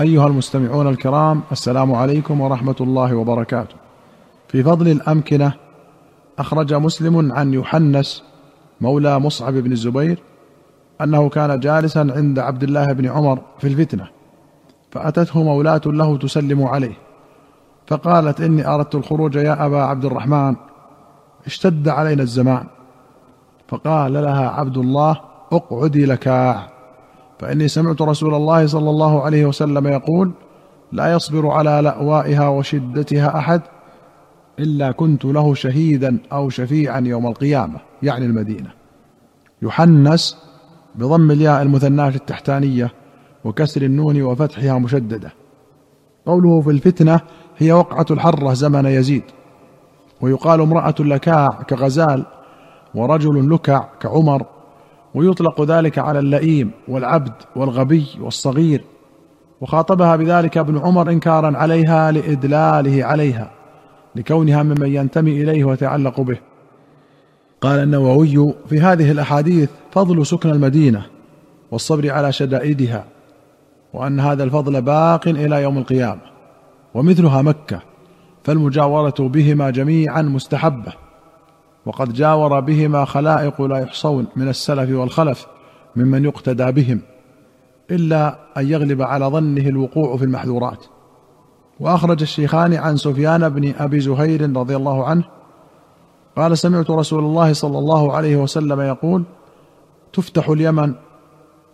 أيها المستمعون الكرام السلام عليكم ورحمة الله وبركاته. في فضل الأمكنة أخرج مسلم عن يحنس مولى مصعب بن الزبير أنه كان جالسا عند عبد الله بن عمر في الفتنة فأتته مولاه له تسلم عليه. فقالت إني أردت الخروج يا أبا عبد الرحمن اشتد علينا الزمان. فقال لها عبد الله أقعدي لكاع فإني سمعت رسول الله صلى الله عليه وسلم يقول لا يصبر على لأوائها وشدتها أحد إلا كنت له شهيدا أو شفيعا يوم القيامة يعني المدينة. يحنس بضم الياء المثناة التحتانية وكسر النون وفتحها مشددة. قوله في الفتنة هي وقعة الحرة زمن يزيد. ويقال امرأة لكاع كغزال ورجل لكع كعمر ويطلق ذلك على اللئيم والعبد والغبي والصغير وخاطبها بذلك ابن عمر انكارا عليها لإدلاله عليها لكونها ممن ينتمي إليه ويتعلق به. قال النووي في هذه الأحاديث فضل سكن المدينة والصبر على شدائدها وأن هذا الفضل باق إلى يوم القيامة ومثلها مكة فالمجاورة بهما جميعا مستحبة وقد جاور بهما خلائق لا يحصون من السلف والخلف ممن يقتدى بهم إلا أن يغلب على ظنه الوقوع في المحذورات. وأخرج الشيخان عن سفيان بن أبي زهير رضي الله عنه قال سمعت رسول الله صلى الله عليه وسلم يقول تفتح اليمن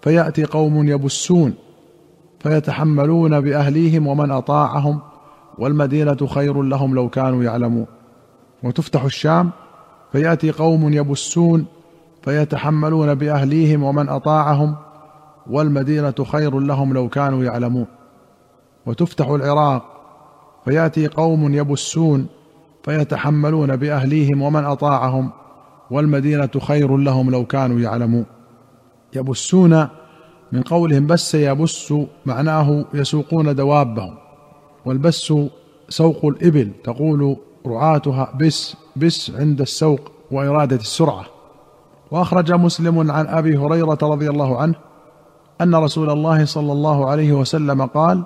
فيأتي قوم يبسون فيتحملون بأهليهم ومن أطاعهم والمدينة خير لهم لو كانوا يعلمون. وتفتح الشام فيأتي قوم يبسون فيتحملون بأهليهم ومن أطاعهم والمدينة خير لهم لو كانوا يعلمون. وتفتح العراق فيأتي قوم يبسون فيتحملون بأهليهم ومن أطاعهم والمدينة خير لهم لو كانوا يعلمون. يبسون من قولهم بس يبس معناه يسوقون دوابهم والبس سوق الإبل تقول رعاتها بس بس عند السوق وإرادة السرعة. وأخرج مسلم عن أبي هريرة رضي الله عنه أن رسول الله صلى الله عليه وسلم قال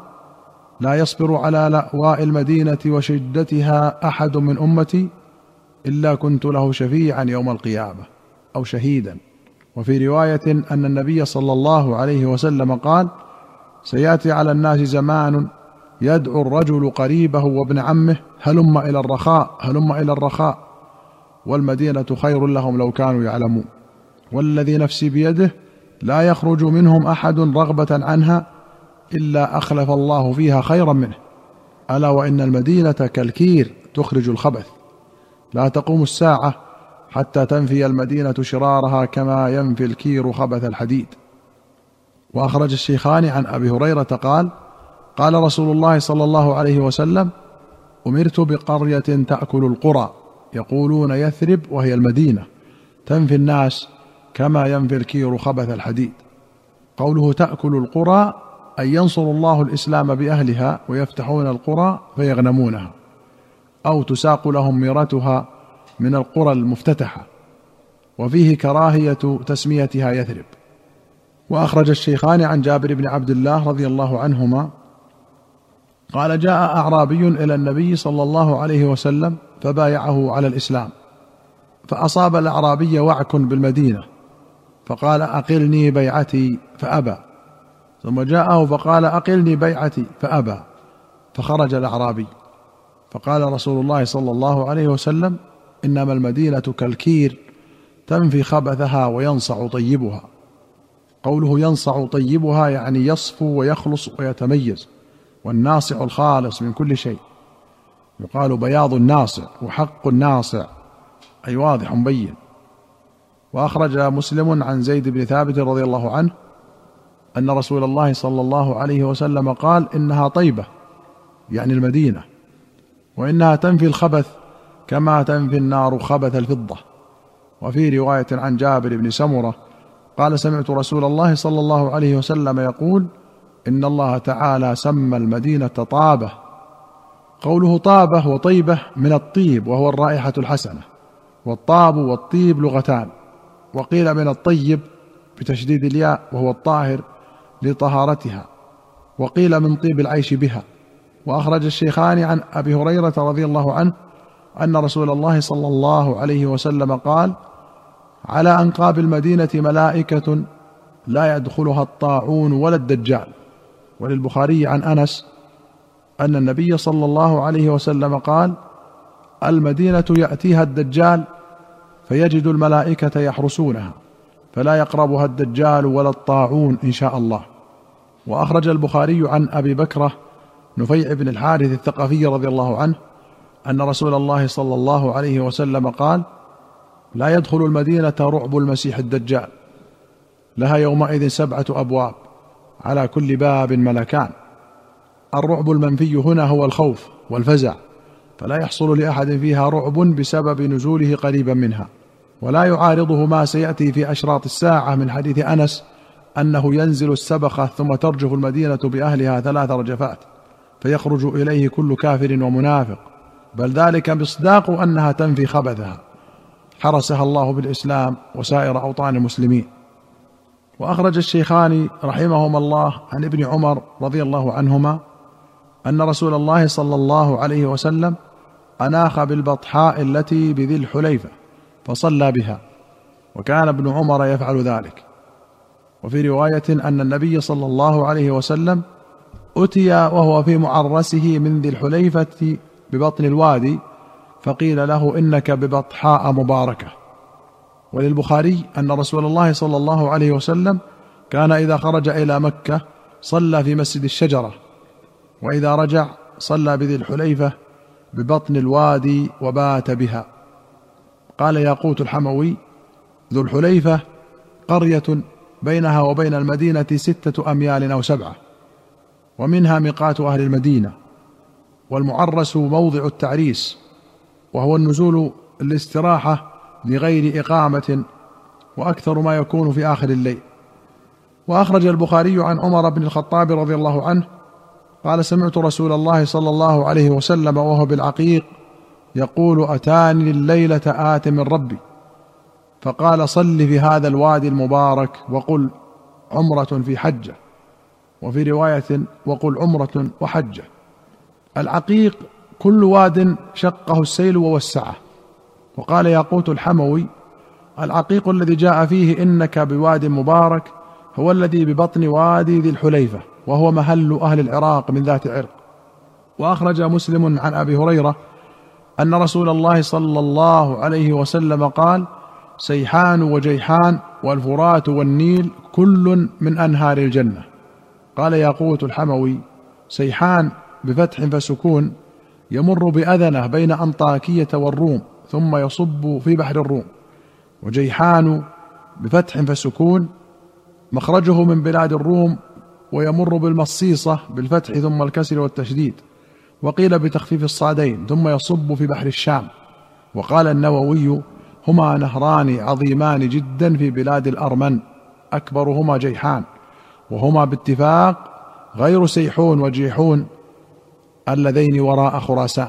لا يصبر على لأواء المدينة وشدتها أحد من أمتي إلا كنت له شفيعا يوم القيامة أو شهيدا. وفي رواية أن النبي صلى الله عليه وسلم قال سيأتي على الناس زمان يدعو الرجل قريبه وابن عمه هلم إلى الرخاء هلم إلى الرخاء. والمدينة خير لهم لو كانوا يعلمون. والذي نفسي بيده لا يخرج منهم أحد رغبة عنها إلا أخلف الله فيها خيرا منه. ألا وإن المدينة كالكير تخرج الخبث. لا تقوم الساعة حتى تنفي المدينة شرارها كما ينفي الكير خبث الحديد. وأخرج الشيخان عن أبي هريرة قال قال رسول الله صلى الله عليه وسلم أمرت بقرية تأكل القرى يقولون يثرب وهي المدينة تنفي الناس كما ينفي الكير خبث الحديد. قوله تأكل القرى أي ينصر الله الإسلام بأهلها ويفتحون القرى فيغنمونها أو تساق لهم ميرتها من القرى المفتتحة وفيه كراهية تسميتها يثرب. وأخرج الشيخان عن جابر بن عبد الله رضي الله عنهما قال جاء أعرابي إلى النبي صلى الله عليه وسلم فبايعه على الإسلام فأصاب الأعرابي وعك بالمدينة فقال أقلني بيعتي فأبى. ثم جاءه فقال أقلني بيعتي فأبى فخرج الأعرابي فقال رسول الله صلى الله عليه وسلم إنما المدينة كالكير تنفي خبثها وينصع طيبها. قوله ينصع طيبها يعني يصفو ويخلص ويتميز. والناصع الخالص من كل شيء. يقال بياض الناصع وحق الناصع. أي واضح بين وأخرج مسلم عن زيد بن ثابت رضي الله عنه أن رسول الله صلى الله عليه وسلم قال إنها طيبة يعني المدينة وإنها تنفي الخبث كما تنفي النار خبث الفضة. وفي رواية عن جابر بن سمرة قال سمعت رسول الله صلى الله عليه وسلم يقول إن الله تعالى سمى المدينة طابة. قوله طابة وطيبة من الطيب وهو الرائحة الحسنة. والطاب والطيب لغتان. وقيل من الطيب بتشديد الياء وهو الطاهر لطهارتها. وقيل من طيب العيش بها. وأخرج الشيخان عن أبي هريرة رضي الله عنه أن رسول الله صلى الله عليه وسلم قال على أنقاب المدينة ملائكة لا يدخلها الطاعون ولا الدجال. وللبخاري عن أنس أن النبي صلى الله عليه وسلم قال المدينة يأتيها الدجال فيجد الملائكة يحرسونها فلا يقربها الدجال ولا الطاعون إن شاء الله. وأخرج البخاري عن أبي بكرة نفيع بن الحارث الثقفي رضي الله عنه أن رسول الله صلى الله عليه وسلم قال لا يدخل المدينة رعب المسيح الدجال لها يومئذ سبعة أبواب. على كل باب ملكان. الرعب المنفي هنا هو الخوف والفزع فلا يحصل لأحد فيها رعب بسبب نزوله قريبا منها. ولا يعارضه ما سيأتي في أشراط الساعة من حديث أنس أنه ينزل السبخه ثم ترجف المدينة بأهلها ثلاث رجفات فيخرج إليه كل كافر ومنافق. بل ذلك مصداق أنها تنفي خبثها. حرسها الله بالإسلام وسائر أوطان المسلمين. وأخرج الشيخان رحمهما الله عن ابن عمر رضي الله عنهما أن رسول الله صلى الله عليه وسلم أناخ بالبطحاء التي بذي الحليفة فصلى بها وكان ابن عمر يفعل ذلك. وفي رواية أن النبي صلى الله عليه وسلم أتي وهو في معرسه من ذي الحليفة ببطن الوادي فقيل له إنك ببطحاء مباركة. وللبخاري أن رسول الله صلى الله عليه وسلم كان إذا خرج إلى مكة صلى في مسجد الشجرة وإذا رجع صلى بذي الحليفة ببطن الوادي وبات بها. قال ياقوت الحموي ذو الحليفة قرية بينها وبين المدينة ستة أميال أو سبعة ومنها ميقات أهل المدينة والمعرس موضع التعريس وهو النزول الاستراحه لغير إقامة وأكثر ما يكون في آخر الليل. وأخرج البخاري عن عمر بن الخطاب رضي الله عنه قال سمعت رسول الله صلى الله عليه وسلم وهو بالعقيق يقول أتاني الليلة آت من ربي. فقال صل في هذا الوادي المبارك وقل عمرة في حجة وفي رواية وقل عمرة وحجة. العقيق كل واد شقه السيل ووسعه. وقال ياقوت الحموي العقيق الذي جاء فيه إنك بواد مبارك هو الذي ببطن وادي ذي الحليفة وهو محل أهل العراق من ذات عرق. وأخرج مسلم عن أبي هريرة أن رسول الله صلى الله عليه وسلم قال سيحان وجيحان والفرات والنيل كل من أنهار الجنة. قال ياقوت الحموي سيحان بفتح فسكون يمر بأذنه بين أنطاكية والروم ثم يصب في بحر الروم وجيحان بفتح فسكون مخرجه من بلاد الروم ويمر بالمصيصة بالفتح ثم الكسر والتشديد وقيل بتخفيف الصادين ثم يصب في بحر الشام. وقال النووي هما نهران عظيمان جدا في بلاد الأرمن أكبرهما جيحان وهما باتفاق غير سيحون وجيحون اللذين وراء خراسان.